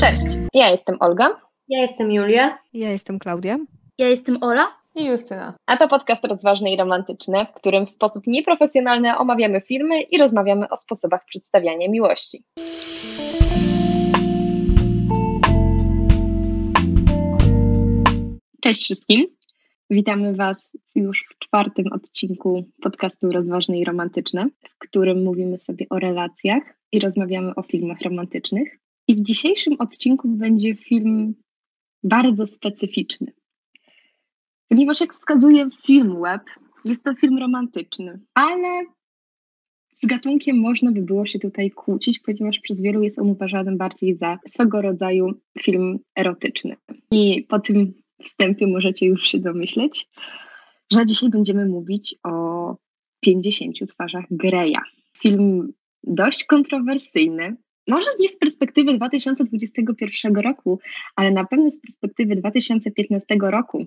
Cześć, ja jestem Olga. Ja jestem Julia. Ja jestem Klaudia. Ja jestem Ola. I Justyna. A to podcast rozważny i romantyczny, w którym w sposób nieprofesjonalny omawiamy filmy i rozmawiamy o sposobach przedstawiania miłości. Cześć wszystkim. Witamy Was już w czwartym odcinku podcastu Rozważne i Romantyczne, w którym mówimy sobie o relacjach i rozmawiamy o filmach romantycznych. I w dzisiejszym odcinku będzie film bardzo specyficzny. Ponieważ jak wskazuje film web, jest to film romantyczny, ale z gatunkiem można by było się tutaj kłócić, ponieważ przez wielu jest on uważany bardziej za swego rodzaju film erotyczny. I po tym wstępie możecie już się domyśleć, że dzisiaj będziemy mówić o 50 twarzach Greya. Film dość kontrowersyjny, może nie z perspektywy 2021 roku, ale na pewno z perspektywy 2015 roku,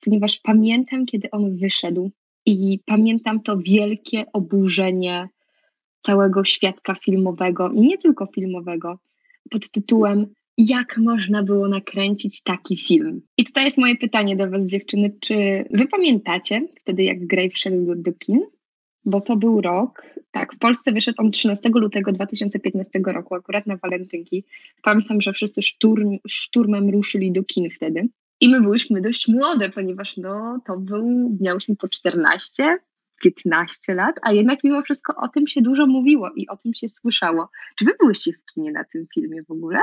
ponieważ pamiętam, kiedy on wyszedł i pamiętam to wielkie oburzenie całego świadka filmowego i nie tylko filmowego pod tytułem jak można było nakręcić taki film? I tutaj jest moje pytanie do Was, dziewczyny. Czy Wy pamiętacie wtedy, jak Grey wszedł do kin? Bo to był rok, tak, w Polsce wyszedł on 13 lutego 2015 roku, akurat na walentynki. Pamiętam, że wszyscy szturm, szturmem ruszyli do kin wtedy. I my byliśmy dość młode, ponieważ no, to był, miałyśmy po 14, 15 lat, a jednak mimo wszystko o tym się dużo mówiło i o tym się słyszało. Czy wy byłyście w kinie na tym filmie w ogóle?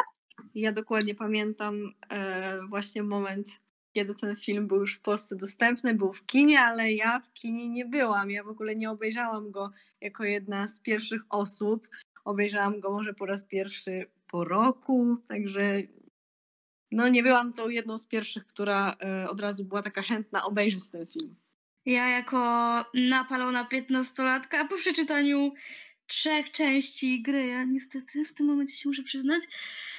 Ja dokładnie pamiętam e, właśnie moment, kiedy ten film był już w Polsce dostępny, był w kinie, ale ja w kinie nie byłam. Ja w ogóle nie obejrzałam go jako jedna z pierwszych osób. Obejrzałam go może po raz pierwszy po roku, także no nie byłam tą jedną z pierwszych, która e, od razu była taka chętna obejrzeć ten film. Ja jako napalona piętnastolatka po przeczytaniu trzech części gry, ja niestety w tym momencie się muszę przyznać.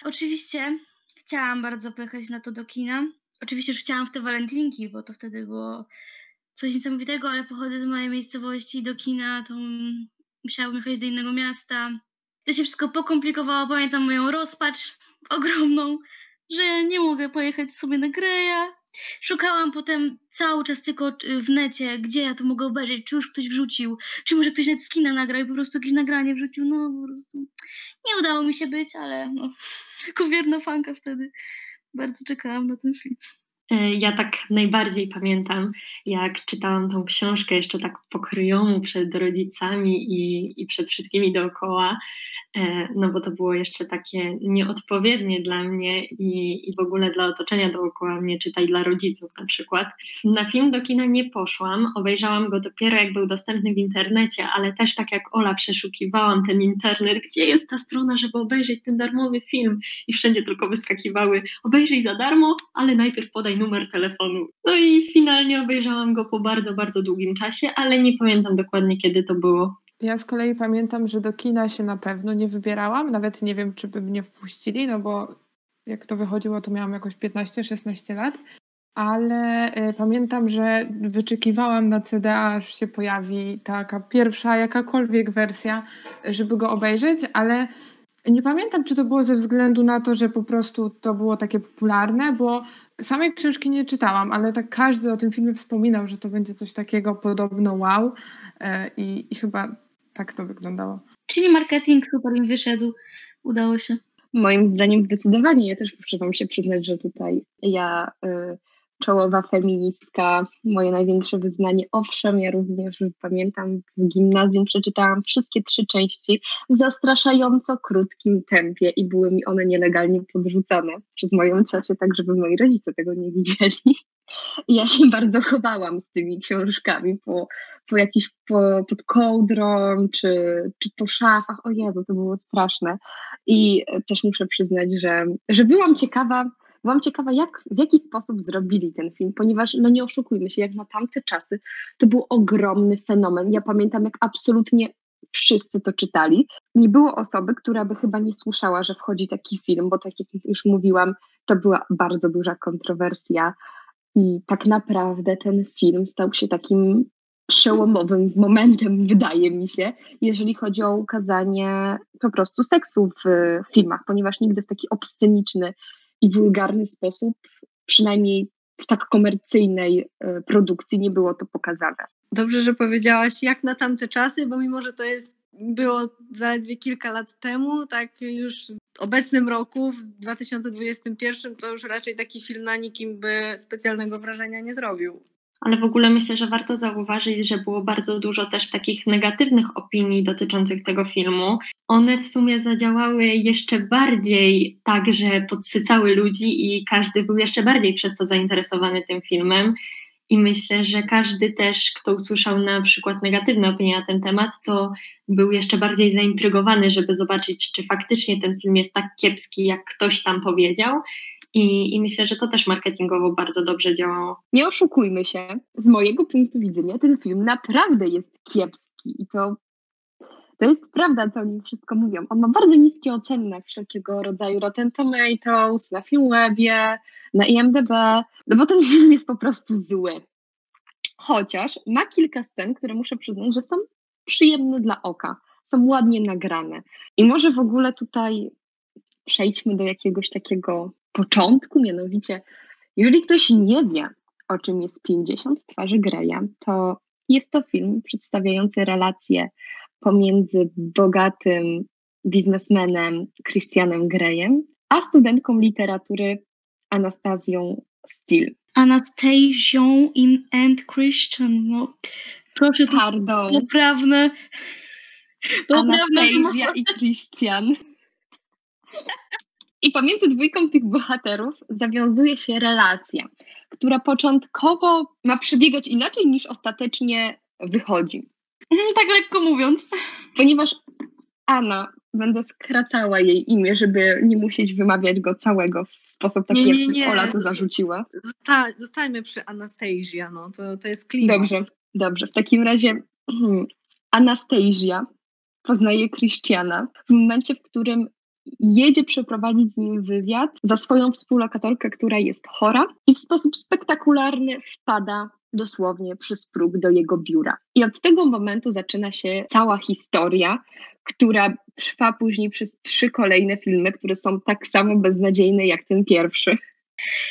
Oczywiście chciałam bardzo pojechać na to do kina. Oczywiście już chciałam w te walentynki, bo to wtedy było coś niesamowitego, ale pochodzę z mojej miejscowości do kina, to musiałabym jechać do innego miasta. To się wszystko pokomplikowało, pamiętam moją rozpacz ogromną, że nie mogę pojechać sobie na Greja. Szukałam potem cały czas tylko y, w necie, gdzie ja to mogę obejrzeć, czy już ktoś wrzucił, czy może ktoś nawet z kina nagrał i po prostu jakieś nagranie wrzucił. No po prostu nie udało mi się być, ale no, jako wierna fanka wtedy bardzo czekałam na ten film. E, ja tak najbardziej pamiętam, jak czytałam tą książkę jeszcze tak pokryjomu przed rodzicami i, i przed wszystkimi dookoła, e, no bo to było jeszcze takie nieodpowiednie dla mnie i, i w ogóle dla otoczenia dookoła mnie, czytaj dla rodziców na przykład. Na film do kina nie poszłam, obejrzałam go dopiero jak był dostępny w internecie, ale też tak jak Ola przeszukiwałam ten internet, gdzie jest ta strona, żeby obejrzeć ten darmowy film i wszędzie tylko wyskakiwały obejrzyj za darmo, ale najpierw podaj numer telefonu. No i finalnie obejrzałam go po bardzo, bardzo długim czasie, ale nie pamiętam dokładnie kiedy to było. Ja z kolei pamiętam, że do kina się na pewno nie wybierałam, nawet nie wiem, czy by mnie wpuścili, no bo jak to wychodziło, to miałam jakoś 15-16 lat, ale y, pamiętam, że wyczekiwałam na CD, aż się pojawi taka pierwsza jakakolwiek wersja, żeby go obejrzeć, ale nie pamiętam, czy to było ze względu na to, że po prostu to było takie popularne, bo samej książki nie czytałam, ale tak każdy o tym filmie wspominał, że to będzie coś takiego podobno wow e, i, i chyba tak to wyglądało. Czyli marketing super im wyszedł, udało się. Moim zdaniem zdecydowanie. Ja też muszę Wam się przyznać, że tutaj ja y, czołowa feministka, moje największe wyznanie. Owszem, ja również pamiętam w gimnazjum przeczytałam wszystkie trzy części w zastraszająco krótkim tempie i były mi one nielegalnie podrzucane przez moją ciocię, tak żeby moi rodzice tego nie widzieli. Ja się bardzo chowałam z tymi książkami po, po jakiś, po, pod kołdrą czy, czy po szafach. O Jezu, to było straszne. I też muszę przyznać, że, że byłam ciekawa, Byłam ciekawa, jak, w jaki sposób zrobili ten film, ponieważ, no nie oszukujmy się, jak na tamte czasy, to był ogromny fenomen. Ja pamiętam, jak absolutnie wszyscy to czytali. Nie było osoby, która by chyba nie słyszała, że wchodzi taki film, bo tak jak już mówiłam, to była bardzo duża kontrowersja. I tak naprawdę ten film stał się takim przełomowym momentem, wydaje mi się, jeżeli chodzi o ukazanie po prostu seksu w filmach, ponieważ nigdy w taki obsceniczny i wulgarny sposób, przynajmniej w tak komercyjnej e, produkcji, nie było to pokazane. Dobrze, że powiedziałaś jak na tamte czasy, bo mimo, że to jest było zaledwie kilka lat temu, tak już w obecnym roku, w 2021, to już raczej taki film na nikim by specjalnego wrażenia nie zrobił. Ale w ogóle myślę, że warto zauważyć, że było bardzo dużo też takich negatywnych opinii dotyczących tego filmu. One w sumie zadziałały jeszcze bardziej tak, że podsycały ludzi i każdy był jeszcze bardziej przez to zainteresowany tym filmem. I myślę, że każdy też, kto usłyszał na przykład negatywne opinie na ten temat, to był jeszcze bardziej zaintrygowany, żeby zobaczyć, czy faktycznie ten film jest tak kiepski, jak ktoś tam powiedział. I, I, myślę, że to też marketingowo bardzo dobrze działało. Nie oszukujmy się, z mojego punktu widzenia ten film naprawdę jest kiepski i to, to jest prawda, co oni wszystko mówią. On ma bardzo niskie oceny na wszelkiego rodzaju Rotten Tomatoes, na Filmwebie, na IMDb, no bo ten film jest po prostu zły. Chociaż ma kilka scen, które muszę przyznać, że są przyjemne dla oka, są ładnie nagrane. I może w ogóle tutaj przejdźmy do jakiegoś takiego początku, mianowicie, jeżeli ktoś nie wie, o czym jest 50 twarzy Greya, to jest to film przedstawiający relacje pomiędzy bogatym biznesmenem Christianem Greyem, a studentką literatury Anastazją Steele. Anastazją in and Christian. No, proszę Pardon. poprawne. Anastazja i Christian. I pomiędzy dwójką tych bohaterów zawiązuje się relacja, która początkowo ma przebiegać inaczej niż ostatecznie wychodzi. Mhm, tak lekko mówiąc. Ponieważ Anna, będę skracała jej imię, żeby nie musieć wymawiać go całego w sposób taki, nie, nie, nie. jak Ola to zarzuciła. Zosta zostańmy przy Anastasia, no to, to jest klimat. Dobrze, dobrze. W takim razie hmm, Anastasia poznaje Krystiana w momencie, w którym jedzie przeprowadzić z nim wywiad za swoją współlokatorkę, która jest chora i w sposób spektakularny wpada dosłownie przez próg do jego biura. I od tego momentu zaczyna się cała historia, która trwa później przez trzy kolejne filmy, które są tak samo beznadziejne jak ten pierwszy.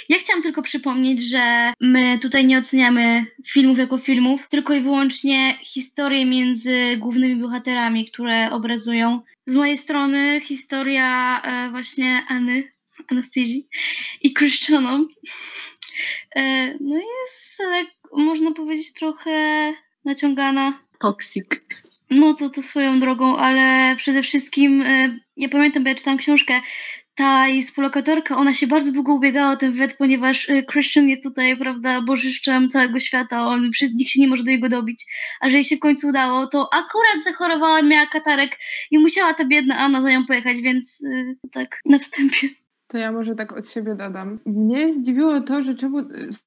Ja chciałam tylko przypomnieć, że my tutaj nie oceniamy filmów jako filmów, tylko i wyłącznie historie między głównymi bohaterami, które obrazują. Z mojej strony historia e, właśnie Anny, Anastazji i Christiana e, no jest, można powiedzieć, trochę naciągana. Toxic. No to to swoją drogą, ale przede wszystkim, e, ja pamiętam, bo ja czytałam książkę, ta jej współlokatorka, ona się bardzo długo ubiegała o ten wywiad, ponieważ y, Christian jest tutaj, prawda, bożyszczem całego świata, on przez nikt się nie może do niego dobić, a że jej się w końcu udało, to akurat zachorowała, miała katarek i musiała ta biedna Anna za nią pojechać, więc yy, tak na wstępie. To ja może tak od siebie dodam. Mnie zdziwiło to, że czemu,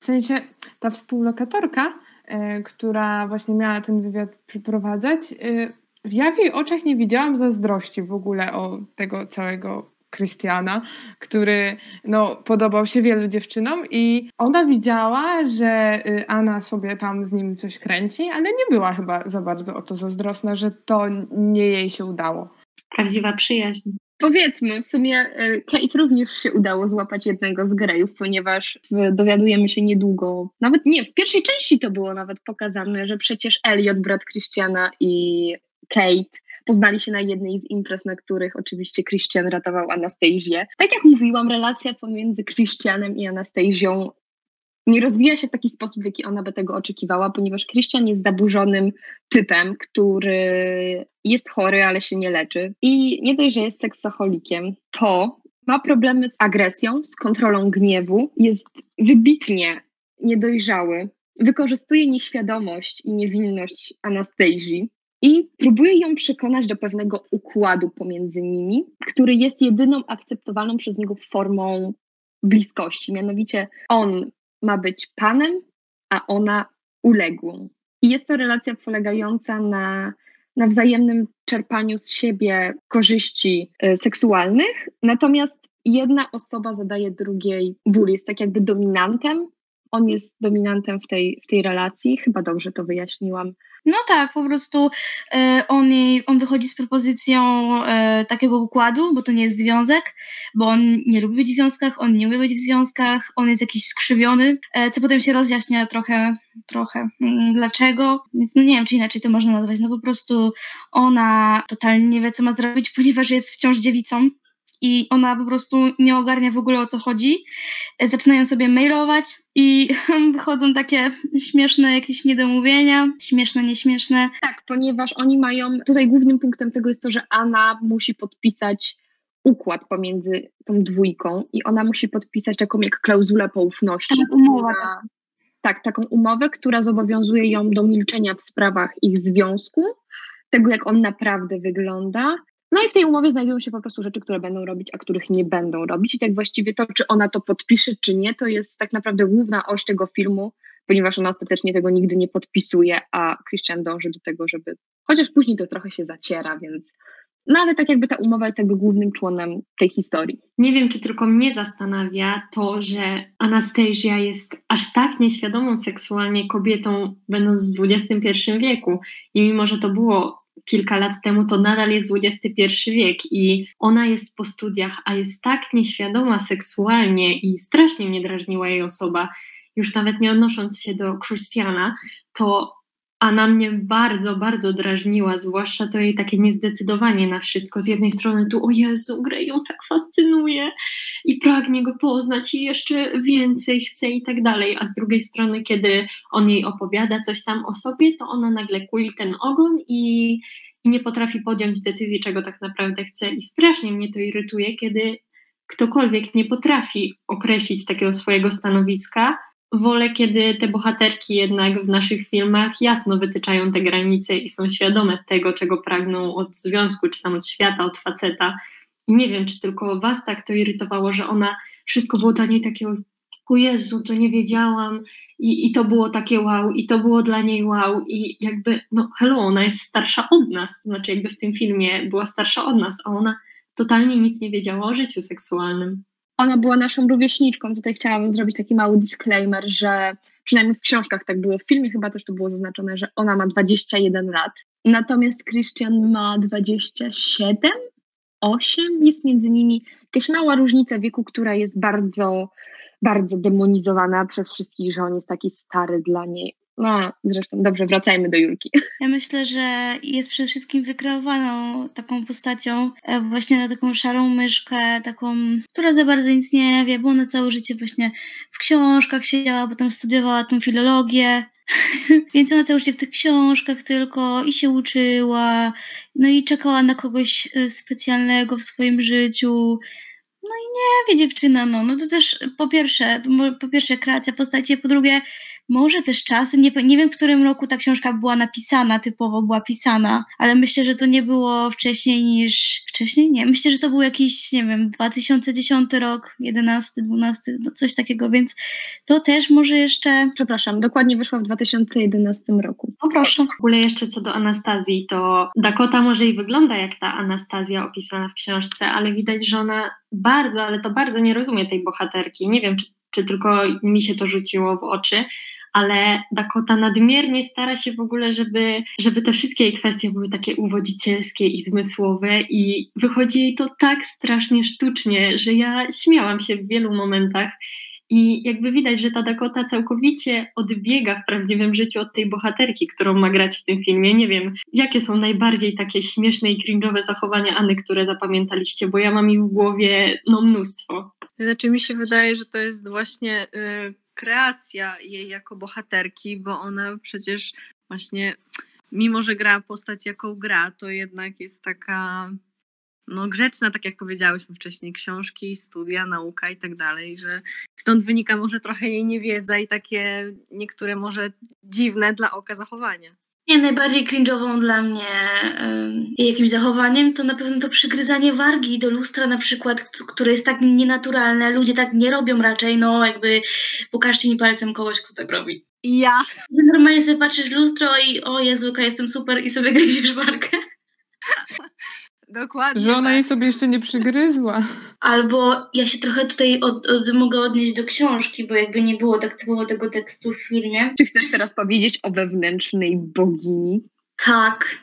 w sensie ta współlokatorka, yy, która właśnie miała ten wywiad przeprowadzać, yy, ja w jej oczach nie widziałam zazdrości w ogóle o tego całego Krystiana, który no, podobał się wielu dziewczynom i ona widziała, że y, Anna sobie tam z nim coś kręci, ale nie była chyba za bardzo o to zazdrosna, że to nie jej się udało. Prawdziwa przyjaźń. Powiedzmy, w sumie y, Kate również się udało złapać jednego z grejów, ponieważ y, dowiadujemy się niedługo, nawet nie, w pierwszej części to było nawet pokazane, że przecież Elliot, brat Christiana i Kate poznali się na jednej z imprez, na których oczywiście Christian ratował Anastazję. Tak jak mówiłam, relacja pomiędzy Christianem i Anastazją nie rozwija się w taki sposób, w jaki ona by tego oczekiwała, ponieważ Christian jest zaburzonym typem, który jest chory, ale się nie leczy. I nie dość, że jest seksoholikiem, to ma problemy z agresją, z kontrolą gniewu, jest wybitnie niedojrzały, wykorzystuje nieświadomość i niewinność Anastazji, i próbuje ją przekonać do pewnego układu pomiędzy nimi, który jest jedyną akceptowalną przez niego formą bliskości. Mianowicie on ma być panem, a ona uległą. I jest to relacja polegająca na, na wzajemnym czerpaniu z siebie korzyści y, seksualnych, natomiast jedna osoba zadaje drugiej ból, jest tak jakby dominantem, on jest dominantem w tej, w tej relacji. Chyba dobrze to wyjaśniłam. No tak, po prostu e, on, jej, on wychodzi z propozycją e, takiego układu, bo to nie jest związek, bo on nie lubi być w związkach, on nie lubi być w związkach, on jest jakiś skrzywiony, e, co potem się rozjaśnia trochę, trochę mm, dlaczego. Więc no nie wiem, czy inaczej to można nazwać. No po prostu ona totalnie nie wie, co ma zrobić, ponieważ jest wciąż dziewicą i ona po prostu nie ogarnia w ogóle o co chodzi. E, zaczynają sobie mailować i wychodzą takie śmieszne jakieś niedomówienia, śmieszne, nieśmieszne. Tak, ponieważ oni mają, tutaj głównym punktem tego jest to, że Anna musi podpisać układ pomiędzy tą dwójką i ona musi podpisać taką jak klauzulę poufności. Tak, umowa. Która, tak, taką umowę, która zobowiązuje ją do milczenia w sprawach ich związku, tego jak on naprawdę wygląda, no i w tej umowie znajdują się po prostu rzeczy, które będą robić, a których nie będą robić. I tak właściwie to, czy ona to podpisze, czy nie, to jest tak naprawdę główna oś tego filmu, ponieważ ona ostatecznie tego nigdy nie podpisuje, a Christian dąży do tego, żeby. Chociaż później to trochę się zaciera, więc. No ale tak jakby ta umowa jest jakby głównym członem tej historii. Nie wiem, czy tylko mnie zastanawia to, że Anastasia jest aż tak nieświadomą seksualnie kobietą, będąc w XXI wieku. I mimo, że to było kilka lat temu, to nadal jest XXI wiek i ona jest po studiach, a jest tak nieświadoma seksualnie i strasznie mnie drażniła jej osoba, już nawet nie odnosząc się do Christiana, to a na mnie bardzo, bardzo drażniła, zwłaszcza to jej takie niezdecydowanie na wszystko. Z jednej strony tu, o Jezu, Grey ją tak fascynuje i pragnie go poznać i jeszcze więcej chce i tak dalej, a z drugiej strony, kiedy on jej opowiada coś tam o sobie, to ona nagle kuli ten ogon i, i nie potrafi podjąć decyzji, czego tak naprawdę chce i strasznie mnie to irytuje, kiedy ktokolwiek nie potrafi określić takiego swojego stanowiska, wolę, kiedy te bohaterki jednak w naszych filmach jasno wytyczają te granice i są świadome tego, czego pragną od związku, czy tam od świata, od faceta. I nie wiem, czy tylko was tak to irytowało, że ona wszystko było dla niej takiego o Jezu, to nie wiedziałam. I, i to było takie wow, i to było dla niej wow. I jakby, no hello, ona jest starsza od nas, znaczy jakby w tym filmie była starsza od nas, a ona totalnie nic nie wiedziała o życiu seksualnym ona była naszą rówieśniczką. Tutaj chciałabym zrobić taki mały disclaimer, że przynajmniej w książkach tak było, w filmie chyba też to było zaznaczone, że ona ma 21 lat. Natomiast Christian ma 27, 8. Jest między nimi jakaś mała różnica wieku, która jest bardzo, bardzo demonizowana przez wszystkich, że on jest taki stary dla niej. No, zresztą dobrze, wracajmy do Julki. Ja myślę, że jest przede wszystkim wykreowaną taką postacią, e, właśnie na taką szarą myszkę, taką, która za bardzo nic nie wie, bo ona całe życie właśnie w książkach siedziała, potem studiowała tą filologię, więc ona całe życie w tych książkach tylko i się uczyła, no i czekała na kogoś e, specjalnego w swoim życiu. No i nie wie dziewczyna, no, no to też po pierwsze, po pierwsze kreacja postaci, po drugie może też czasy, nie, nie wiem w którym roku ta książka była napisana, typowo była pisana, ale myślę, że to nie było wcześniej niż, wcześniej? Nie, myślę, że to był jakiś, nie wiem, 2010 rok, 11, 12, no coś takiego, więc to też może jeszcze... Przepraszam, dokładnie wyszła w 2011 roku. O proszę. W ogóle jeszcze co do Anastazji, to Dakota może i wygląda jak ta Anastazja opisana w książce, ale widać, że ona bardzo, ale to bardzo nie rozumie tej bohaterki. Nie wiem, czy czy tylko mi się to rzuciło w oczy, ale Dakota nadmiernie stara się w ogóle, żeby, żeby te wszystkie jej kwestie były takie uwodzicielskie i zmysłowe i wychodzi jej to tak strasznie sztucznie, że ja śmiałam się w wielu momentach i jakby widać, że ta Dakota całkowicie odbiega w prawdziwym życiu od tej bohaterki, którą ma grać w tym filmie. Nie wiem, jakie są najbardziej takie śmieszne i cringe'owe zachowania Anny, które zapamiętaliście, bo ja mam ich w głowie no mnóstwo. Znaczy mi się wydaje, że to jest właśnie y, kreacja jej jako bohaterki, bo ona przecież właśnie, mimo że gra postać jaką gra, to jednak jest taka no, grzeczna, tak jak powiedziałyśmy wcześniej, książki, studia, nauka i tak dalej, że stąd wynika może trochę jej niewiedza i takie niektóre może dziwne dla oka zachowania. Nie, najbardziej cringe'ową dla mnie y, jakimś zachowaniem to na pewno to przygryzanie wargi do lustra na przykład, które jest tak nienaturalne, ludzie tak nie robią raczej, no jakby pokażcie mi palcem kogoś, kto tak robi. Ja. Normalnie sobie patrzysz w lustro i o Jezu, jestem super i sobie gryziesz wargę. Dokładnie. Że ona tak. jej sobie jeszcze nie przygryzła. Albo ja się trochę tutaj od, od, mogę odnieść do książki, bo jakby nie było tak typowo tego tekstu w filmie. Czy chcesz teraz powiedzieć o wewnętrznej bogini? Tak.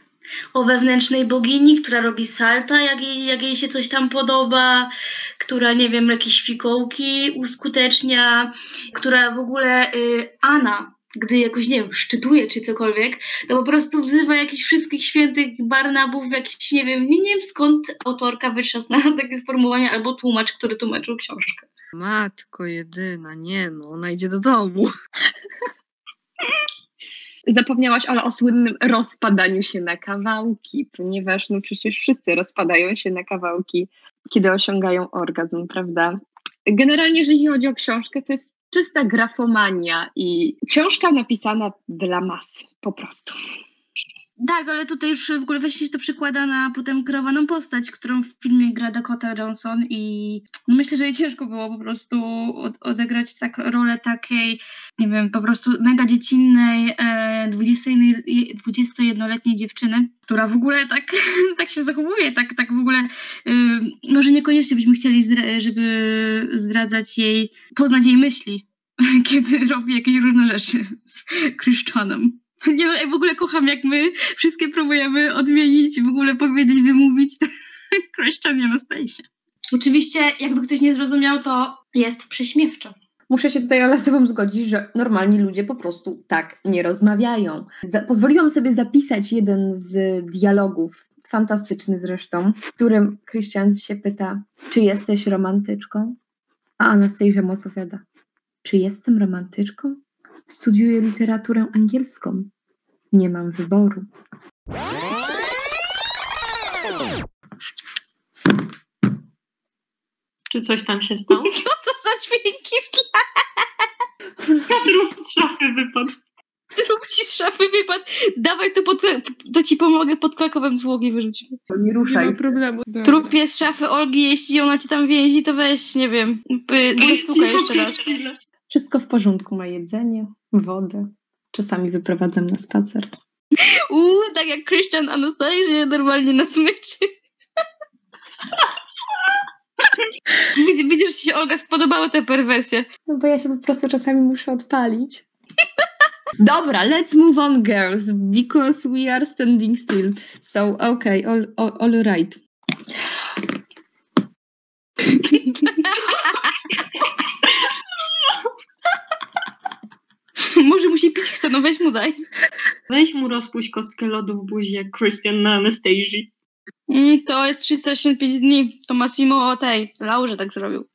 O wewnętrznej bogini, która robi salta, jak jej, jak jej się coś tam podoba, która, nie wiem, jakieś fikołki uskutecznia, która w ogóle y, Ana, gdy jakoś, nie wiem, szczytuje czy cokolwiek, to po prostu wzywa jakichś wszystkich świętych Barnabów, jakiś, nie wiem, nie, nie wiem skąd autorka wytrzasnęła takie sformułowanie, albo tłumacz, który tłumaczył książkę. Matko jedyna, nie no, ona idzie do domu. Zapomniałaś, ale o słynnym rozpadaniu się na kawałki, ponieważ no przecież wszyscy rozpadają się na kawałki, kiedy osiągają orgazm, prawda? Generalnie, jeżeli chodzi o książkę, to jest czysta grafomania i książka napisana dla mas, po prostu. Tak, ale tutaj już w ogóle właśnie się to przekłada na potem kreowaną postać, którą w filmie gra Dakota Johnson i no myślę, że jej ciężko było po prostu od, odegrać tak rolę takiej, nie wiem, po prostu mega dziecinnej, e, 21-letniej dziewczyny, która w ogóle tak, tak się zachowuje, tak, tak w ogóle y, może niekoniecznie byśmy chcieli, zdra- żeby zdradzać jej, poznać jej myśli, kiedy robi jakieś różne rzeczy z Christianem. Nie no, ja w ogóle kocham, jak my wszystkie próbujemy odmienić, w ogóle powiedzieć, wymówić Christian Anastasia. Oczywiście, jakby ktoś nie zrozumiał, to jest prześmiewczo. Muszę się tutaj ale z Tobą zgodzić, że normalni ludzie po prostu tak nie rozmawiają. Za- pozwoliłam sobie zapisać jeden z dialogów, fantastyczny zresztą, w którym Christian się pyta, czy jesteś romantyczką? A Anastasia mu odpowiada, czy jestem romantyczką? Studiuję literaturę angielską. Nie mam wyboru. Czy coś tam się stało? Co to za dźwięki w tle? Lub z szafy wypadł. Zrób ci z szafy wypad. Dawaj, to, pod, to ci pomogę pod krakowem zwłoki wyrzucimy. Nie Nie ruszaj. ma problemu. Dobra. Trupie z szafy Olgi, jeśli ona ci tam więzi, to weź, nie wiem, zastukaj jeszcze raz. Wszystko w porządku, ma jedzenie, wodę. Czasami wyprowadzam na spacer. Uuu, tak jak Christian Anastasia normalnie na smyczy. Widzisz, że się Olga spodobały te perwersje. No bo ja się po prostu czasami muszę odpalić. Dobra, let's move on, girls, because we are standing still. So, okay, all, all, all right. Może musi pić chce, no weź mu daj. Weź mu rozpuść kostkę lodu w buzie Christian na Anastazji. Mm, to jest 365 dni. To Massimo o tej, Laurze tak zrobił.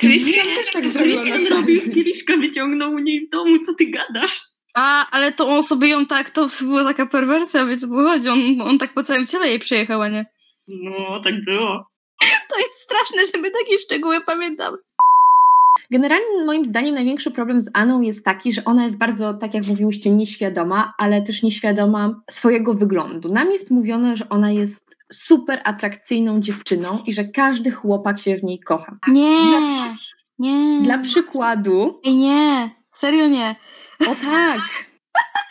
Christian też tak zrobił na Christian robił z kieliszka, wyciągnął u niej w domu, co ty gadasz? A, ale to on sobie ją tak, to była taka perwersja, wiecie o co chodzi? On, on tak po całym ciele jej przejechał, a nie? No, tak było. To jest straszne, że my takie szczegóły pamiętamy. Generalnie moim zdaniem największy problem z Aną jest taki, że ona jest bardzo, tak jak mówiłyście, nieświadoma, ale też nieświadoma swojego wyglądu. Nam jest mówione, że ona jest super atrakcyjną dziewczyną i że każdy chłopak się w niej kocha. Nie, Dla, nie. dla przykładu, nie, serio nie. o tak,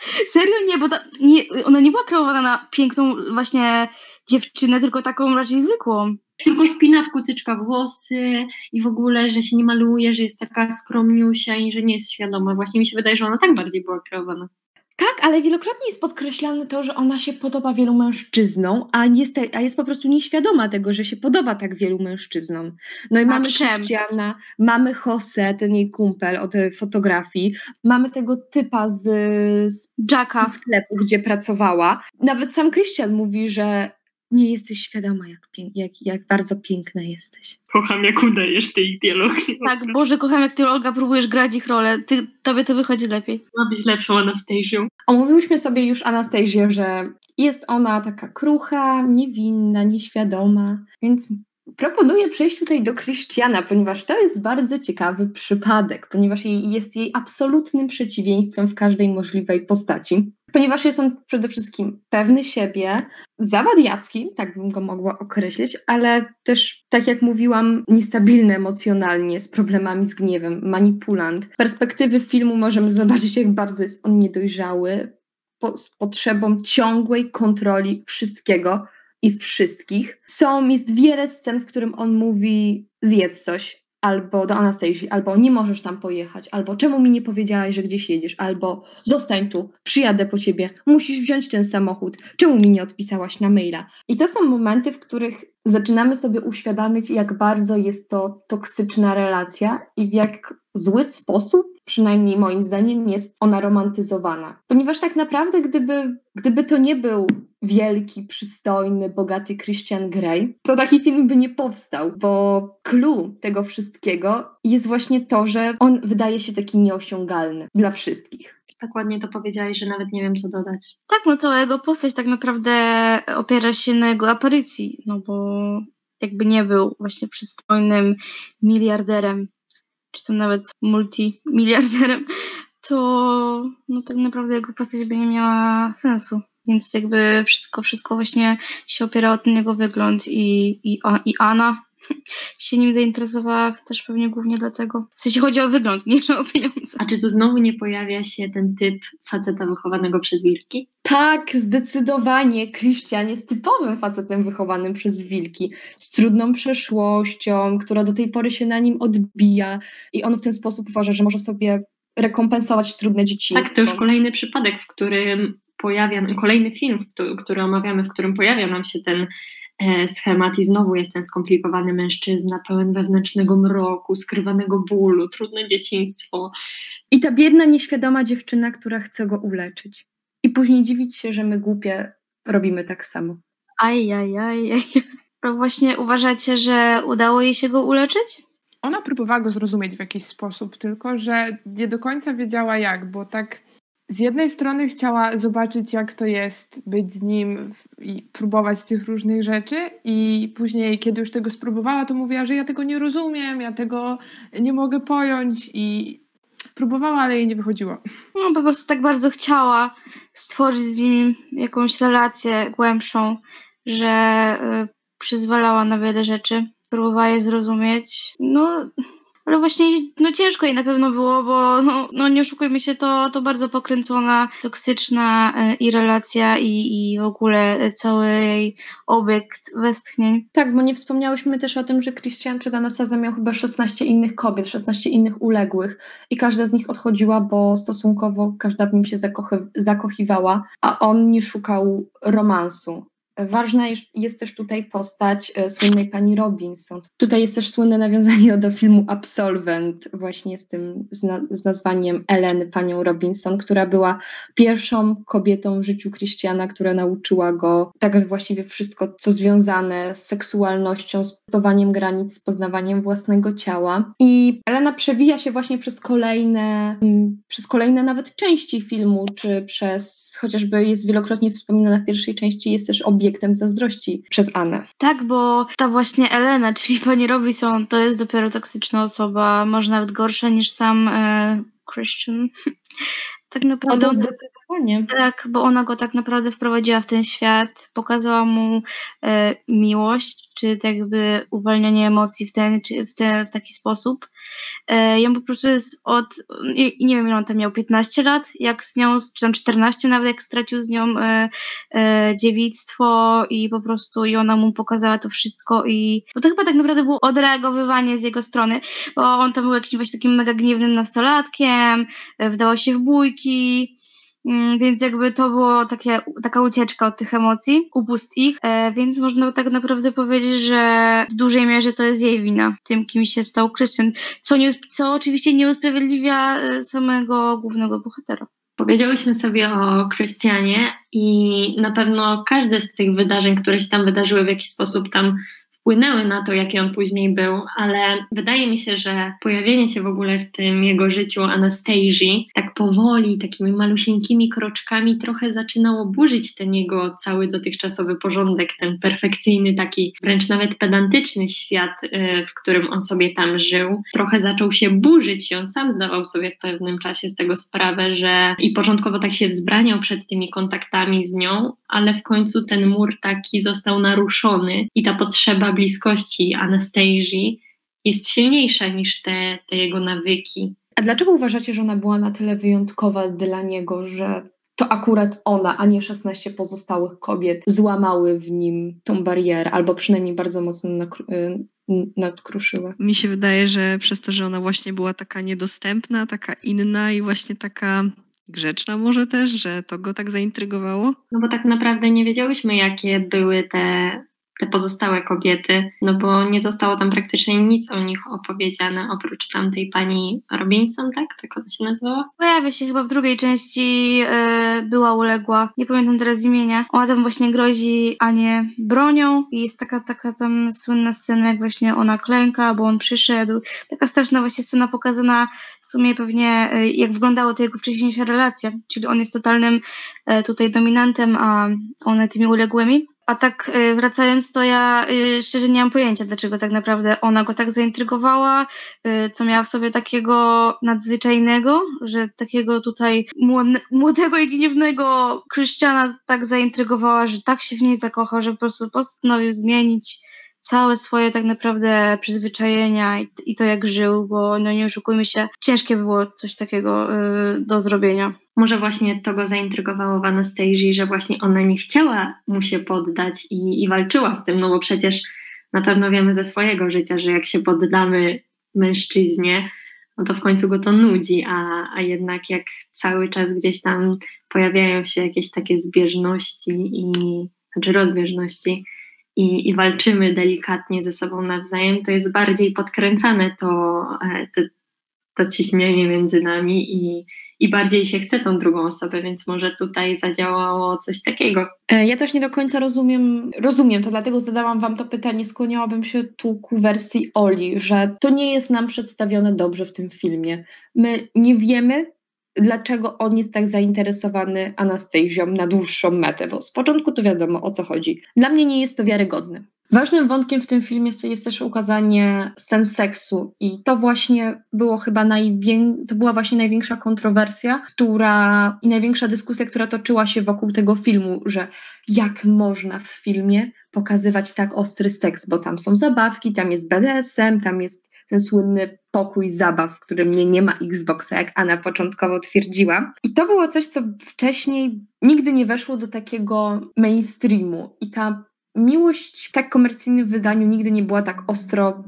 Serio nie, bo ta, nie, ona nie była kreowana na piękną właśnie dziewczynę, tylko taką raczej zwykłą. Tylko spina w kucyczka włosy i w ogóle, że się nie maluje, że jest taka skromniusia i że nie jest świadoma. Właśnie mi się wydaje, że ona tak bardziej była kreowana. Tak, ale wielokrotnie jest podkreślane to, że ona się podoba wielu mężczyznom, a jest, a jest po prostu nieświadoma tego, że się podoba tak wielu mężczyznom. No i mamy czem? Krystiana, mamy Jose, ten jej kumpel od e, fotografii, mamy tego typa z, z, Jacka. z sklepu, gdzie pracowała. Nawet sam Krystian mówi, że nie jesteś świadoma, jak, pięk, jak, jak bardzo piękna jesteś. Kocham, jak udajesz tej dialogi. Tak, Boże, kocham, jak ty, Olga, próbujesz grać ich rolę. Ty, tobie to wychodzi lepiej. Ma być lepszą Anastazją. Omówiłyśmy sobie już Anastazję, że jest ona taka krucha, niewinna, nieświadoma, więc proponuję przejść tutaj do Krystiana, ponieważ to jest bardzo ciekawy przypadek, ponieważ jest jej absolutnym przeciwieństwem w każdej możliwej postaci. Ponieważ jest on przede wszystkim pewny siebie, zawadiacki, tak bym go mogła określić, ale też, tak jak mówiłam, niestabilny emocjonalnie, z problemami z gniewem, manipulant. Z perspektywy filmu możemy zobaczyć, jak bardzo jest on niedojrzały, po, z potrzebą ciągłej kontroli wszystkiego, i wszystkich. Są, jest wiele scen, w którym on mówi zjedz coś, albo do Anastazji, albo nie możesz tam pojechać, albo czemu mi nie powiedziałaś, że gdzieś jedziesz, albo zostań tu, przyjadę po ciebie, musisz wziąć ten samochód, czemu mi nie odpisałaś na maila. I to są momenty, w których zaczynamy sobie uświadamiać, jak bardzo jest to toksyczna relacja i w jak zły sposób, przynajmniej moim zdaniem, jest ona romantyzowana. Ponieważ tak naprawdę, gdyby, gdyby to nie był wielki, przystojny, bogaty Christian Grey, to taki film by nie powstał, bo clue tego wszystkiego jest właśnie to, że on wydaje się taki nieosiągalny dla wszystkich tak ładnie to powiedziałeś, że nawet nie wiem, co dodać. Tak, no cała jego postać tak naprawdę opiera się na jego aparycji, no bo jakby nie był właśnie przystojnym miliarderem, czy tam nawet multimiliarderem, to no tak naprawdę jego postać by nie miała sensu. Więc jakby wszystko, wszystko właśnie się opiera o ten jego wygląd i, i, i Anna się nim zainteresowała też pewnie głównie dlatego. W sensie chodzi o wygląd, nie o pieniądze. A czy tu znowu nie pojawia się ten typ faceta wychowanego przez wilki? Tak, zdecydowanie. Christian jest typowym facetem wychowanym przez wilki, z trudną przeszłością, która do tej pory się na nim odbija i on w ten sposób uważa, że może sobie rekompensować trudne dzieciństwo. Tak, to już kolejny przypadek, w którym pojawia, kolejny film, który omawiamy, w którym pojawia nam się ten schemat i znowu jest ten skomplikowany mężczyzna, pełen wewnętrznego mroku, skrywanego bólu, trudne dzieciństwo. I ta biedna, nieświadoma dziewczyna, która chce go uleczyć. I później dziwić się, że my głupie robimy tak samo. Aj, aj, aj, aj. Właśnie uważacie, że udało jej się go uleczyć? Ona próbowała go zrozumieć w jakiś sposób, tylko że nie do końca wiedziała jak, bo tak z jednej strony chciała zobaczyć, jak to jest być z nim i próbować tych różnych rzeczy, i później, kiedy już tego spróbowała, to mówiła, że ja tego nie rozumiem, ja tego nie mogę pojąć, i próbowała, ale jej nie wychodziło. No, po prostu tak bardzo chciała stworzyć z nim jakąś relację głębszą, że y, przyzwalała na wiele rzeczy, próbowała je zrozumieć. No ale właśnie no ciężko jej na pewno było, bo no, no nie oszukujmy się, to, to bardzo pokręcona, toksyczna e, i relacja i, i w ogóle cały jej obiekt westchnień. Tak, bo nie wspomniałyśmy też o tym, że Christian przed Anastazją miał chyba 16 innych kobiet, 16 innych uległych i każda z nich odchodziła, bo stosunkowo każda w nim się zakochy, zakochiwała, a on nie szukał romansu. Ważna jest też tutaj postać e, słynnej pani Robinson. Tutaj jest też słynne nawiązanie do filmu Absolvent, właśnie z tym z, na, z nazwaniem Ellen, panią Robinson, która była pierwszą kobietą w życiu Christiana, która nauczyła go tak właściwie wszystko, co związane z seksualnością, z poznawaniem granic, z poznawaniem własnego ciała. I Elena przewija się właśnie przez kolejne, mm, przez kolejne nawet części filmu, czy przez, chociażby jest wielokrotnie wspominana w pierwszej części, jest też obiekt obiektem zazdrości przez Anę. Tak, bo ta właśnie Elena, czyli pani Robinson, to jest dopiero toksyczna osoba, może nawet gorsza niż sam e, Christian. tak naprawdę. O, zdecydowanie. Tak, bo ona go tak naprawdę wprowadziła w ten świat, pokazała mu e, miłość, czy tak jakby uwalnianie emocji w ten, czy w, ten, w taki sposób. E, ją po prostu jest od, nie, wiem ile on tam miał, 15 lat, jak z nią, czy tam 14 nawet, jak stracił z nią e, e, dziewictwo i po prostu i ona mu pokazała to wszystko i, bo to chyba tak naprawdę było odreagowywanie z jego strony, bo on tam był jakimś właśnie takim mega gniewnym nastolatkiem, e, wdało się w bójki, więc jakby to było takie, taka ucieczka od tych emocji, upust ich, e, więc można tak naprawdę powiedzieć, że w dużej mierze to jest jej wina, tym kim się stał Christian, co, nie, co oczywiście nie usprawiedliwia e, samego głównego bohatera. Powiedziałyśmy sobie o Krystianie i na pewno każde z tych wydarzeń, które się tam wydarzyły w jakiś sposób tam wpłynęły na to, jaki on później był, ale wydaje mi się, że pojawienie się w ogóle w tym jego życiu Anastazji tak powoli, takimi malusieńkimi kroczkami trochę zaczynało burzyć ten jego cały dotychczasowy porządek, ten perfekcyjny, taki wręcz nawet pedantyczny świat, y, w którym on sobie tam żył. Trochę zaczął się burzyć i on sam zdawał sobie w pewnym czasie z tego sprawę, że i początkowo tak się wzbraniał przed tymi kontaktami z nią, ale w końcu ten mur taki został naruszony i ta potrzeba bliskości Anastazji jest silniejsza niż te, te jego nawyki. A dlaczego uważacie, że ona była na tyle wyjątkowa dla niego, że to akurat ona, a nie 16 pozostałych kobiet złamały w nim tą barierę, albo przynajmniej bardzo mocno nakru- y, nadkruszyły. Mi się wydaje, że przez to, że ona właśnie była taka niedostępna, taka inna i właśnie taka grzeczna może też, że to go tak zaintrygowało? No bo tak naprawdę nie wiedziałyśmy, jakie były te te pozostałe kobiety, no bo nie zostało tam praktycznie nic o nich opowiedziane, oprócz tamtej pani Robinson, tak? Tak ona się nazywała? Pojawia się chyba w drugiej części, yy, była uległa, nie pamiętam teraz imienia. Ona tam właśnie grozi Anię bronią i jest taka, taka tam słynna scena, jak właśnie ona klęka, bo on przyszedł. Taka straszna właśnie scena pokazana w sumie pewnie, yy, jak wyglądało to jego wcześniejsza relacja, czyli on jest totalnym yy, tutaj dominantem, a one tymi uległymi. A tak y, wracając, to ja y, szczerze nie mam pojęcia, dlaczego tak naprawdę ona go tak zaintrygowała, y, co miała w sobie takiego nadzwyczajnego, że takiego tutaj młodego i gniewnego Krystiana tak zaintrygowała, że tak się w niej zakochał, że po prostu postanowił zmienić całe swoje tak naprawdę przyzwyczajenia i, i to jak żył, bo no nie oszukujmy się, ciężkie było coś takiego do zrobienia. Może właśnie to go zaintrygowało w Anastazji, że właśnie ona nie chciała mu się poddać i, i walczyła z tym, no bo przecież na pewno wiemy ze swojego życia, że jak się poddamy mężczyźnie, no to w końcu go to nudzi, a, a jednak jak cały czas gdzieś tam pojawiają się jakieś takie zbieżności i znaczy rozbieżności i, i walczymy delikatnie ze sobą nawzajem, to jest bardziej podkręcane to, e, to, to ciśnienie między nami i, i bardziej się chce tą drugą osobę, więc może tutaj zadziałało coś takiego. E, ja też nie do końca rozumiem, rozumiem to, dlatego zadałam Wam to pytanie. Skłaniałabym się tu ku wersji Oli, że to nie jest nam przedstawione dobrze w tym filmie. My nie wiemy, dlaczego on jest tak zainteresowany Anastazją na dłuższą metę, bo z początku to wiadomo o co chodzi. Dla mnie nie jest to wiarygodne. Ważnym wątkiem w tym filmie jest też ukazanie scen seksu i to właśnie było chyba najwię... to była właśnie największa kontrowersja, która i największa dyskusja, która toczyła się wokół tego filmu, że jak można w filmie pokazywać tak ostry seks, bo tam są zabawki, tam jest BDSM, tam jest ten słynny pokój zabaw, w którym nie, nie ma Xboxa, jak Anna początkowo twierdziła. I to było coś, co wcześniej nigdy nie weszło do takiego mainstreamu. I ta miłość w tak komercyjnym wydaniu nigdy nie była tak ostro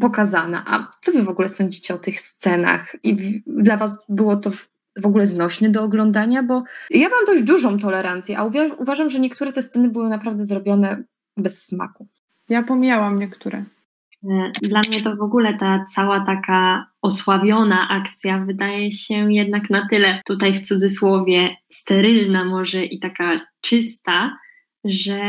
pokazana. A co wy w ogóle sądzicie o tych scenach? I dla was było to w ogóle znośne do oglądania? Bo ja mam dość dużą tolerancję, a uważam, że niektóre te sceny były naprawdę zrobione bez smaku. Ja pomijałam niektóre. E, dla mnie to w ogóle ta cała taka osłabiona akcja wydaje się jednak na tyle tutaj w cudzysłowie sterylna może i taka czysta, że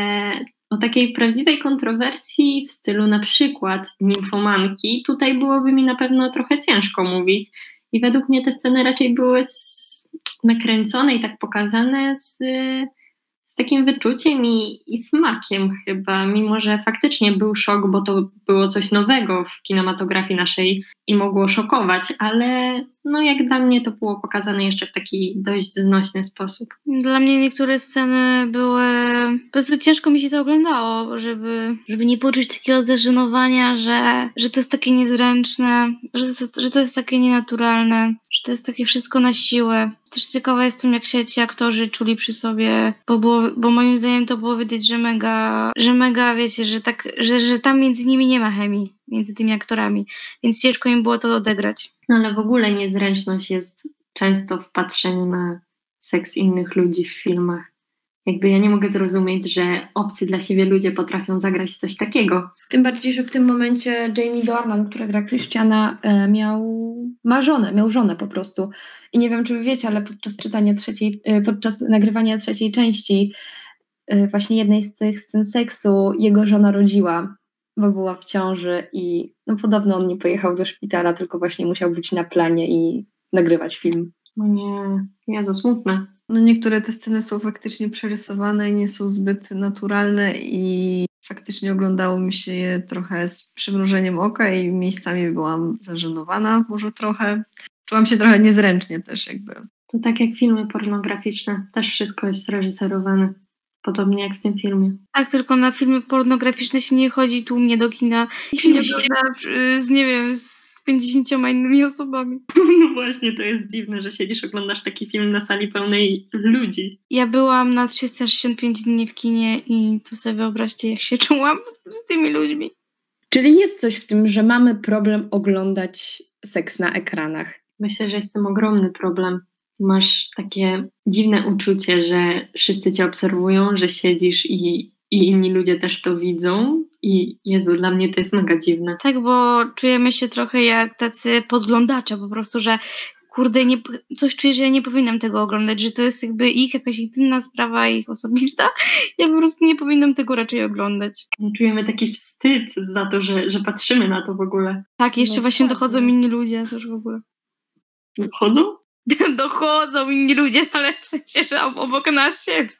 o takiej prawdziwej kontrowersji w stylu na przykład nimfomanki, tutaj byłoby mi na pewno trochę ciężko mówić. I według mnie te sceny raczej były nakręcone i tak pokazane z z takim wyczuciem i, i, smakiem chyba, mimo że faktycznie był szok, bo to było coś nowego w kinematografii naszej i mogło szokować, ale no jak dla mnie to było pokazane jeszcze w taki dość znośny sposób. Dla mnie niektóre sceny były, po prostu ciężko mi się to oglądało, żeby, żeby nie poczuć takiego zażenowania, że, że to jest takie niezręczne, że że to jest takie nienaturalne, że to jest takie wszystko na siłę. Też ciekawa jestem, jak się ci aktorzy czuli przy sobie, bo, było, bo moim zdaniem to było widać, że mega, że mega, wiecie, że tak, że, że tam między nimi nie ma chemii, między tymi aktorami, więc ciężko im było to odegrać. No ale w ogóle niezręczność jest często w patrzeniu na seks innych ludzi w filmach. Jakby ja nie mogę zrozumieć, że obcy dla siebie ludzie potrafią zagrać coś takiego. Tym bardziej, że w tym momencie Jamie Dornan, który gra Christiana, e, miał ma żonę, miał żonę po prostu. I nie wiem, czy wy wiecie, ale podczas czytania trzeciej, e, podczas nagrywania trzeciej części e, właśnie jednej z tych scen seksu jego żona rodziła, bo była w ciąży i no podobno on nie pojechał do szpitala, tylko właśnie musiał być na planie i nagrywać film. No nie, Jezu, smutne. No niektóre te sceny są faktycznie przerysowane i nie są zbyt naturalne i faktycznie oglądało mi się je trochę z przymrużeniem oka i miejscami byłam zażenowana może trochę. Czułam się trochę niezręcznie też jakby. To tak jak filmy pornograficzne, też wszystko jest reżyserowane. Podobnie jak w tym filmie. Tak, tylko na filmy pornograficzne się nie chodzi tłumnie do kina i się nie ogląda z, nie wiem, z z 50 innymi osobami. No właśnie, to jest dziwne, że siedzisz, oglądasz taki film na sali pełnej ludzi. Ja byłam na 365 dni w kinie i to sobie wyobraźcie, jak się czułam z tymi ludźmi. Czyli jest coś w tym, że mamy problem oglądać seks na ekranach. Myślę, że jest tym ogromny problem. Masz takie dziwne uczucie, że wszyscy cię obserwują, że siedzisz i, i inni ludzie też to widzą. I Jezu, dla mnie to jest mega dziwne. Tak, bo czujemy się trochę jak tacy podglądacze, po prostu, że kurde, nie, coś czuję, że ja nie powinnam tego oglądać, że to jest jakby ich jakaś intymna sprawa, ich osobista. Ja po prostu nie powinnam tego raczej oglądać. Czujemy taki wstyd za to, że, że patrzymy na to w ogóle. Tak, jeszcze No właśnie tak, dochodzą no. inni ludzie też w ogóle. Chodzą? dochodzą inni ludzie, ale ob- obok nas siedzą.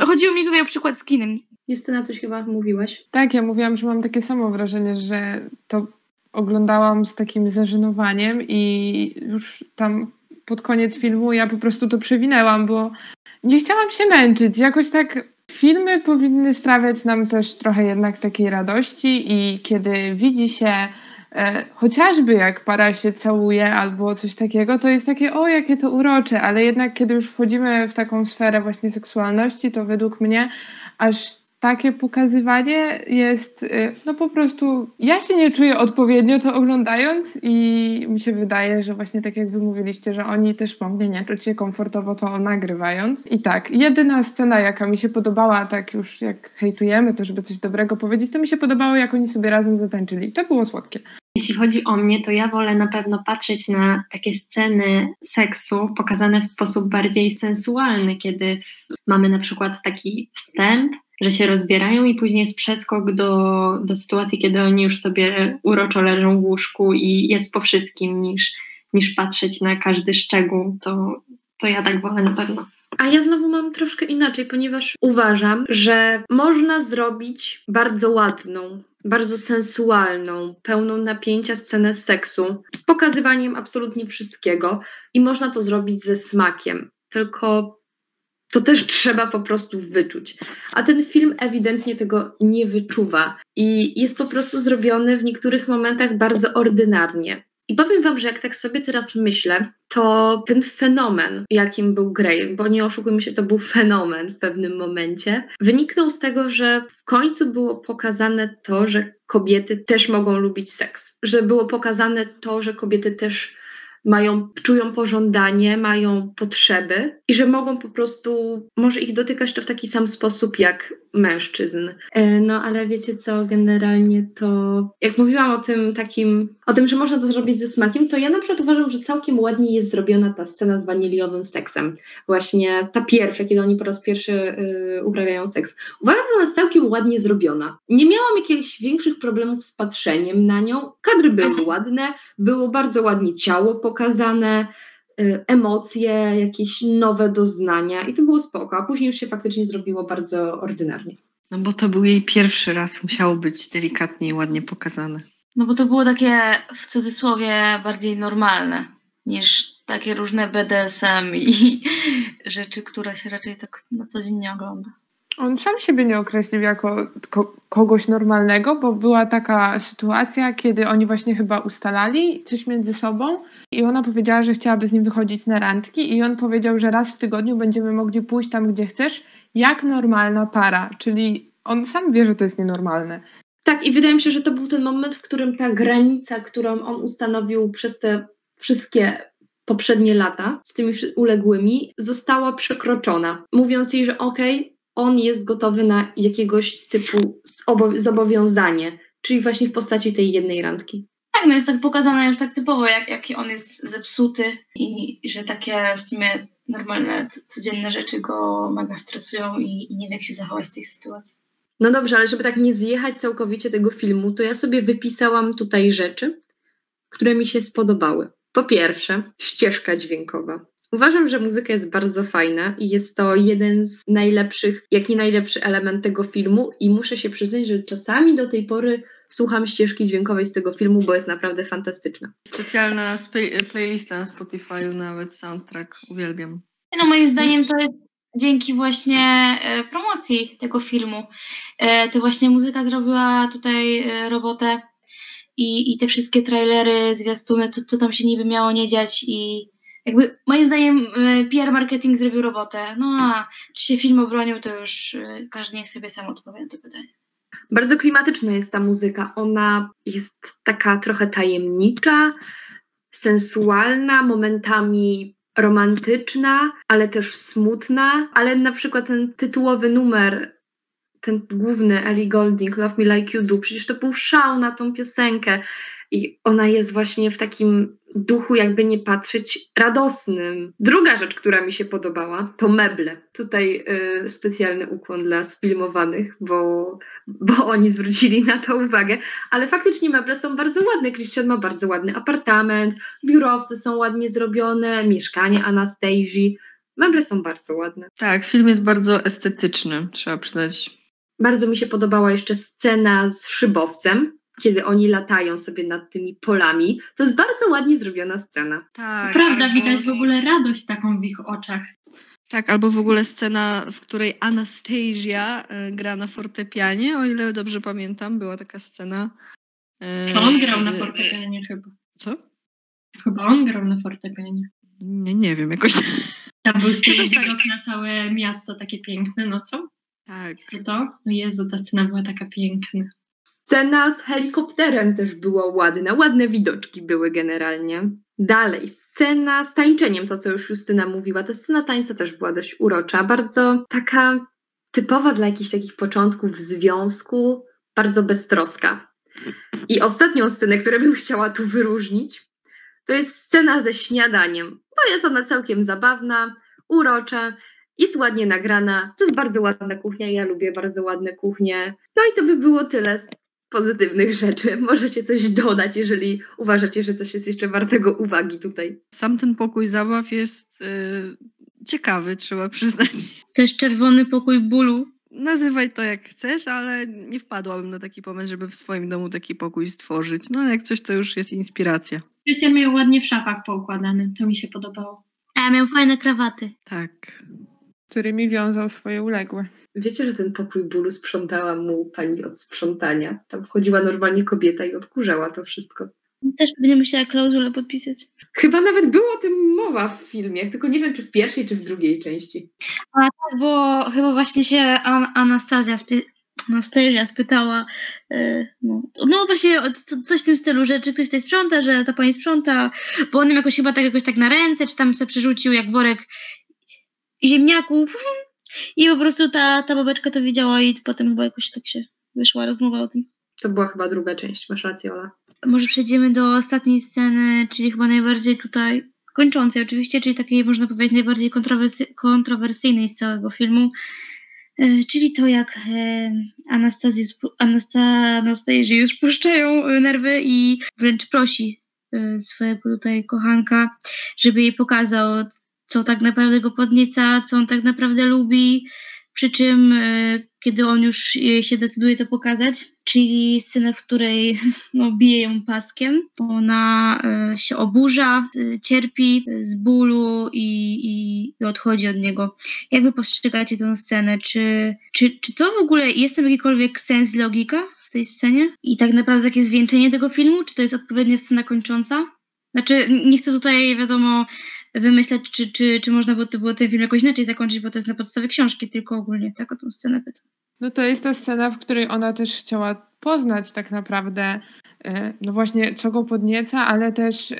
Chodziło mi tutaj o przykład z kinem. Justyna, coś chyba mówiłaś? Tak, ja mówiłam, że mam takie samo wrażenie, że to oglądałam z takim zażenowaniem i już tam pod koniec filmu ja po prostu to przewinęłam, bo nie chciałam się męczyć. Jakoś tak filmy powinny sprawiać nam też trochę jednak takiej radości i kiedy widzi się chociażby jak para się całuje albo coś takiego, to jest takie o, jakie to urocze, ale jednak kiedy już wchodzimy w taką sferę właśnie seksualności, to według mnie aż takie pokazywanie jest, y, no po prostu, ja się nie czuję odpowiednio to oglądając i mi się wydaje, że właśnie tak jak wy mówiliście, że oni też mogli nie czuć się komfortowo to nagrywając. I tak, jedyna scena, jaka mi się podobała, tak już jak hejtujemy to, żeby coś dobrego powiedzieć, to mi się podobało, jak oni sobie razem zatańczyli. To było słodkie. Jeśli chodzi o mnie, to ja wolę na pewno patrzeć na takie sceny seksu pokazane w sposób bardziej sensualny, kiedy mamy na przykład taki wstęp, że się rozbierają i później jest przeskok do, do sytuacji, kiedy oni już sobie uroczo leżą w łóżku i jest po wszystkim, niż, niż patrzeć na każdy szczegół. To, to ja tak wolę na pewno. A ja znowu mam troszkę inaczej, ponieważ uważam, że można zrobić bardzo ładną, bardzo sensualną, pełną napięcia scenę seksu z pokazywaniem absolutnie wszystkiego i można to zrobić ze smakiem. Tylko to też trzeba po prostu wyczuć. A ten film ewidentnie tego nie wyczuwa i jest po prostu zrobiony w niektórych momentach bardzo ordynarnie. I powiem Wam, że jak tak sobie teraz myślę, to ten fenomen, jakim był Grey, bo nie oszukujmy się, to był fenomen w pewnym momencie, wyniknął z tego, że w końcu było pokazane to, że kobiety też mogą lubić seks. Że było pokazane to, że kobiety też mają, czują pożądanie, mają potrzeby i że mogą po prostu, może ich dotykać to w taki sam sposób jak mężczyzn. E, No ale wiecie co, generalnie to, jak mówiłam o tym takim, o tym, że można to zrobić ze smakiem, to ja na przykład uważam, że całkiem ładnie jest zrobiona ta scena z waniliowym seksem. Właśnie ta pierwsza, kiedy oni po raz pierwszy y, uprawiają seks. Uważam, że ona jest całkiem ładnie zrobiona. Nie miałam jakichś większych problemów z patrzeniem na nią. Kadry były ładne, było bardzo ładnie ciało pokazane, emocje, jakieś nowe doznania i to było spoko, a później już się faktycznie zrobiło bardzo ordynarnie. No bo to był jej pierwszy raz, musiało być delikatnie i ładnie pokazane. No bo to było takie w cudzysłowie bardziej normalne niż takie różne BDSM i rzeczy, które się raczej tak na co dzień nie ogląda. On sam siebie nie określił jako ko- kogoś normalnego, bo była taka sytuacja, kiedy oni właśnie chyba ustalali coś między sobą i ona powiedziała, że chciałaby z nim wychodzić na randki i on powiedział, że raz w tygodniu będziemy mogli pójść tam, gdzie chcesz, jak normalna para, czyli on sam wie, że to jest nienormalne. Tak, i wydaje mi się, że to był ten moment, w którym ta granica, którą on ustanowił przez te wszystkie poprzednie lata z tymi uległymi, została przekroczona. Mówiąc jej, że okej, on jest gotowy na jakiegoś typu zobo- zobowiązanie, czyli właśnie w postaci tej jednej randki. Tak, no jest tak pokazane już tak typowo, jak, jaki on jest zepsuty i, i że takie w sumie normalne, codzienne rzeczy go mega stresują i, i nie wie, jak się zachować w tej sytuacji. No dobrze, ale żeby tak nie zjechać całkowicie tego filmu, to ja sobie wypisałam tutaj rzeczy, które mi się spodobały. Po pierwsze, ścieżka dźwiękowa. Uważam, że muzyka jest bardzo fajna i jest to jeden z najlepszych, jak nie najlepszy element tego filmu i muszę się przyznać, że czasami do tej pory słucham ścieżki dźwiękowej z tego filmu, bo jest naprawdę fantastyczna. Specjalna spe- playlista na Spotify, nawet soundtrack, uwielbiam. No moim zdaniem to jest dzięki właśnie e, promocji tego filmu. E, to właśnie muzyka zrobiła tutaj e, robotę i, i te wszystkie trailery, zwiastuny, to, to tam się niby miało nie dziać i jakby moim zdaniem y, PR marketing zrobił robotę. No a czy się film obronił, to już y, każdy niech sobie sam odpowie na to pytanie. Bardzo klimatyczna jest ta muzyka. Ona jest taka trochę tajemnicza, sensualna, momentami romantyczna, ale też smutna. Ale na przykład ten tytułowy numer, ten główny Ellie Golding, Love Me Like You Do, przecież to był szał na tą piosenkę. I ona jest właśnie w takim duchu, jakby nie patrzeć, radosnym. Druga rzecz, która mi się podobała, to meble. Tutaj y, specjalny ukłon dla sfilmowanych, bo, bo oni zwrócili na to uwagę. Ale faktycznie meble są bardzo ładne. Christian ma bardzo ładny apartament, biurowce są ładnie zrobione, mieszkanie Anastazji. Meble są bardzo ładne. Tak, film jest bardzo estetyczny, trzeba przyznać. Bardzo mi się podobała jeszcze scena z szybowcem, kiedy oni latają sobie nad tymi polami. To jest bardzo ładnie zrobiona scena. Tak, Prawda, albo- widać w ogóle radość taką w ich oczach. Tak, albo w ogóle scena, w której Anastasia y, gra na fortepianie, o ile dobrze pamiętam, była taka scena. y, To on grał na fortepianie chyba. Co? Chyba on grał na fortepianie. Nie, nie wiem, jakoś. Tam był Jakoś tak. widok na całe miasto takie piękne, no co? Tak. To? No Jezu, ta scena była taka piękna. Scena z helikopterem też była ładna, ładne widoczki były generalnie. Dalej, scena z tańczeniem, to co już Justyna mówiła, ta scena tańca też była dość urocza, bardzo taka typowa dla jakichś takich początków związku, bardzo beztroska. I ostatnią scenę, którą bym chciała tu wyróżnić, to jest scena ze śniadaniem, bo jest ona całkiem zabawna, urocza, jest ładnie nagrana, to jest bardzo ładna kuchnia, ja lubię bardzo ładne kuchnie. No i to by było tyle pozytywnych rzeczy. Możecie coś dodać, jeżeli uważacie, że coś jest jeszcze wartego uwagi tutaj. Sam ten pokój zabaw jest y, ciekawy, trzeba przyznać. To jest czerwony pokój bólu. Nazywaj to jak chcesz, ale nie wpadłabym na taki pomysł, żeby w swoim domu taki pokój stworzyć. No ale jak coś, to już jest inspiracja. Krystian miał ładnie w szafach poukładany, to mi się podobało. A miał fajne krawaty. Tak. którymi wiązał swoje uległe. Wiecie, że ten pokój bólu sprzątała mu pani od sprzątania. Tam wchodziła normalnie kobieta i odkurzała to wszystko. Też pewnie musiała klauzulę podpisać. Chyba nawet było o tym mowa w filmie, tylko nie wiem, czy w pierwszej, czy w drugiej części. Bo chyba właśnie się An- Anastazja, spy- Anastazja spytała, y, no, no właśnie o co- coś w tym stylu, że czy ktoś tutaj sprząta, że ta pani sprząta, bo on ją jakoś chyba tak jakoś tak na ręce, czy tam se przerzucił jak worek ziemniaków i po prostu ta, ta babeczka to widziała i potem chyba jakoś tak się wyszła rozmowa o tym. To była chyba druga część, masz rację, Ola. Może przejdziemy do ostatniej sceny, czyli chyba najbardziej tutaj kończącej oczywiście, czyli takiej można powiedzieć najbardziej kontrowersy- kontrowersyjnej z całego filmu, e, czyli to jak e, Anastazję, już puszczają e, nerwy i wręcz prosi swojego tutaj kochanka, żeby jej pokazał, co tak naprawdę go podnieca, co on tak naprawdę lubi, przy czym e, kiedy on już jej się decyduje to pokazać, czyli scenę, w której no, bije ją paskiem. Ona e, się oburza, e, cierpi z bólu i, i, i odchodzi od niego. Jak wy postrzegacie tę scenę? Czy, czy, czy to w ogóle jest tam jakikolwiek sens logika w tej scenie? I tak naprawdę takie zwieńczenie tego filmu? Czy to jest odpowiednia scena kończąca? Znaczy, nie chcę tutaj, wiadomo, wymyślać, czy, czy, czy można by było ten film jakoś inaczej zakończyć, bo to jest na podstawie książki, tylko ogólnie tak o tą scenę pytam. No to jest ta scena, w której ona też chciała poznać tak naprawdę, e, no właśnie, co go podnieca, ale też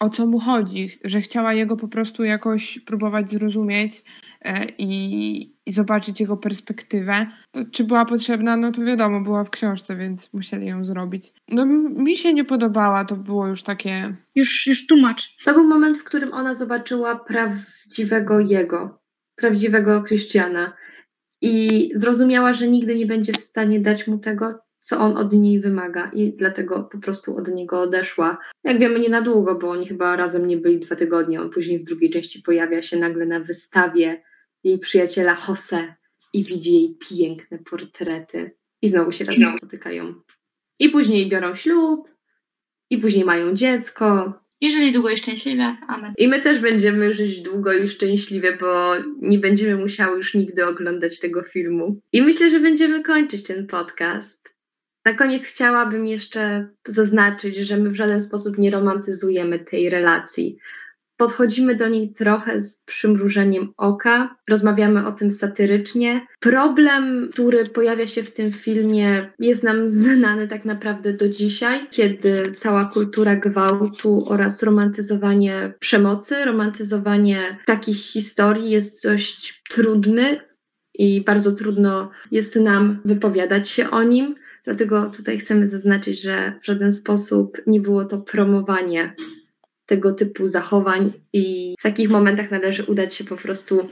o co mu chodzi, że chciała jego po prostu jakoś próbować zrozumieć e, i, i zobaczyć jego perspektywę. To czy była potrzebna? No to wiadomo, była w książce, więc musieli ją zrobić. No mi się nie podobała, to było już takie... Już, już tłumacz. To był moment, w którym ona zobaczyła prawdziwego jego, prawdziwego Christiana i zrozumiała, że nigdy nie będzie w stanie dać mu tego, co on od niej wymaga i dlatego po prostu od niego odeszła. Jak wiemy, nie na długo, bo oni chyba razem nie byli dwa tygodnie. On później w drugiej części pojawia się nagle na wystawie jej przyjaciela Jose i widzi jej piękne portrety i znowu się razem spotykają. I później biorą ślub, i później mają dziecko, Jeżeli długo i szczęśliwe, amen. i my też będziemy żyć długo i szczęśliwie, bo nie będziemy musiały już nigdy oglądać tego filmu. I myślę, że będziemy kończyć ten podcast. Na koniec chciałabym jeszcze zaznaczyć, że my w żaden sposób nie romantyzujemy tej relacji. Podchodzimy do niej trochę z przymrużeniem oka, rozmawiamy o tym satyrycznie. Problem, który pojawia się w tym filmie, jest nam znany tak naprawdę do dzisiaj, kiedy cała kultura gwałtu oraz romantyzowanie przemocy, romantyzowanie takich historii jest dość trudny i bardzo trudno jest nam wypowiadać się o nim. Dlatego tutaj chcemy zaznaczyć, że w żaden sposób nie było to promowanie tego typu zachowań i w takich momentach należy udać się po prostu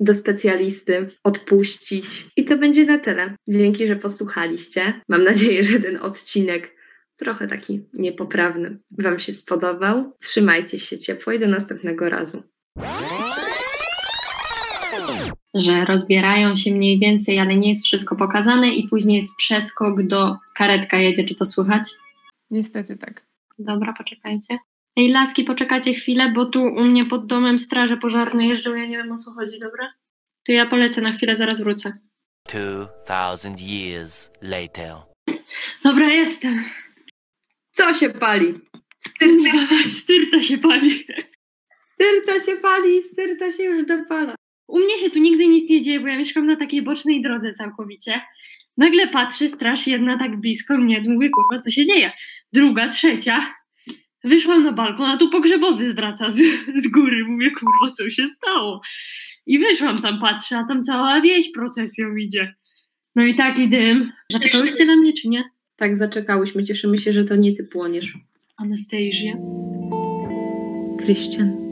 do specjalisty, odpuścić. I to będzie na tyle. Dzięki, że posłuchaliście. Mam nadzieję, że ten odcinek trochę taki niepoprawny Wam się spodobał. Trzymajcie się ciepło i do następnego razu. Że rozbierają się mniej więcej, ale nie jest wszystko pokazane i później jest przeskok do karetka jedzie. Czy to słychać? Niestety tak. Dobra, poczekajcie. Ej, laski, poczekajcie chwilę, bo tu u mnie pod domem straże pożarne jeżdżą, ja nie wiem o co chodzi, dobra? To ja polecę na chwilę, zaraz wrócę. 2000 years later. Dobra, jestem. Co się pali? Styrta się pali. Styrta się pali, styrta się już dopala. U mnie się tu nigdy nic nie dzieje, bo ja mieszkam na takiej bocznej drodze całkowicie. Nagle patrzę, straż jedna tak blisko mnie, mówię, kurwa, co się dzieje? Druga, trzecia. Wyszłam na balkon, a tu pogrzebowy wraca z, z góry. Mówię, kurwa, co się stało? I wyszłam tam, patrzę, a tam cała wieś procesją idzie. No i taki dym. Zaczekałyście na mnie, czy nie? Tak, zaczekałyśmy. Cieszymy się, że to nie ty płoniesz. Anastasia. Christian.